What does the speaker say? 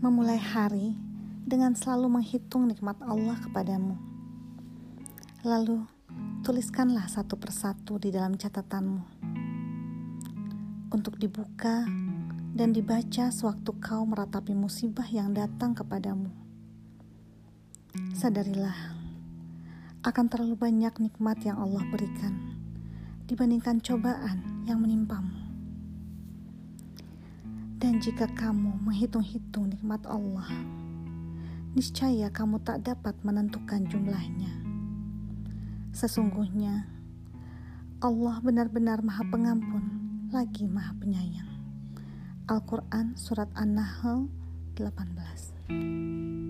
memulai hari dengan selalu menghitung nikmat Allah kepadamu. Lalu, tuliskanlah satu persatu di dalam catatanmu untuk dibuka dan dibaca sewaktu kau meratapi musibah yang datang kepadamu. Sadarilah, akan terlalu banyak nikmat yang Allah berikan dibandingkan cobaan yang menimpamu. Jika kamu menghitung-hitung nikmat Allah, niscaya kamu tak dapat menentukan jumlahnya. Sesungguhnya, Allah benar-benar Maha Pengampun, lagi Maha Penyayang. Al-Quran Surat An-Nahl 18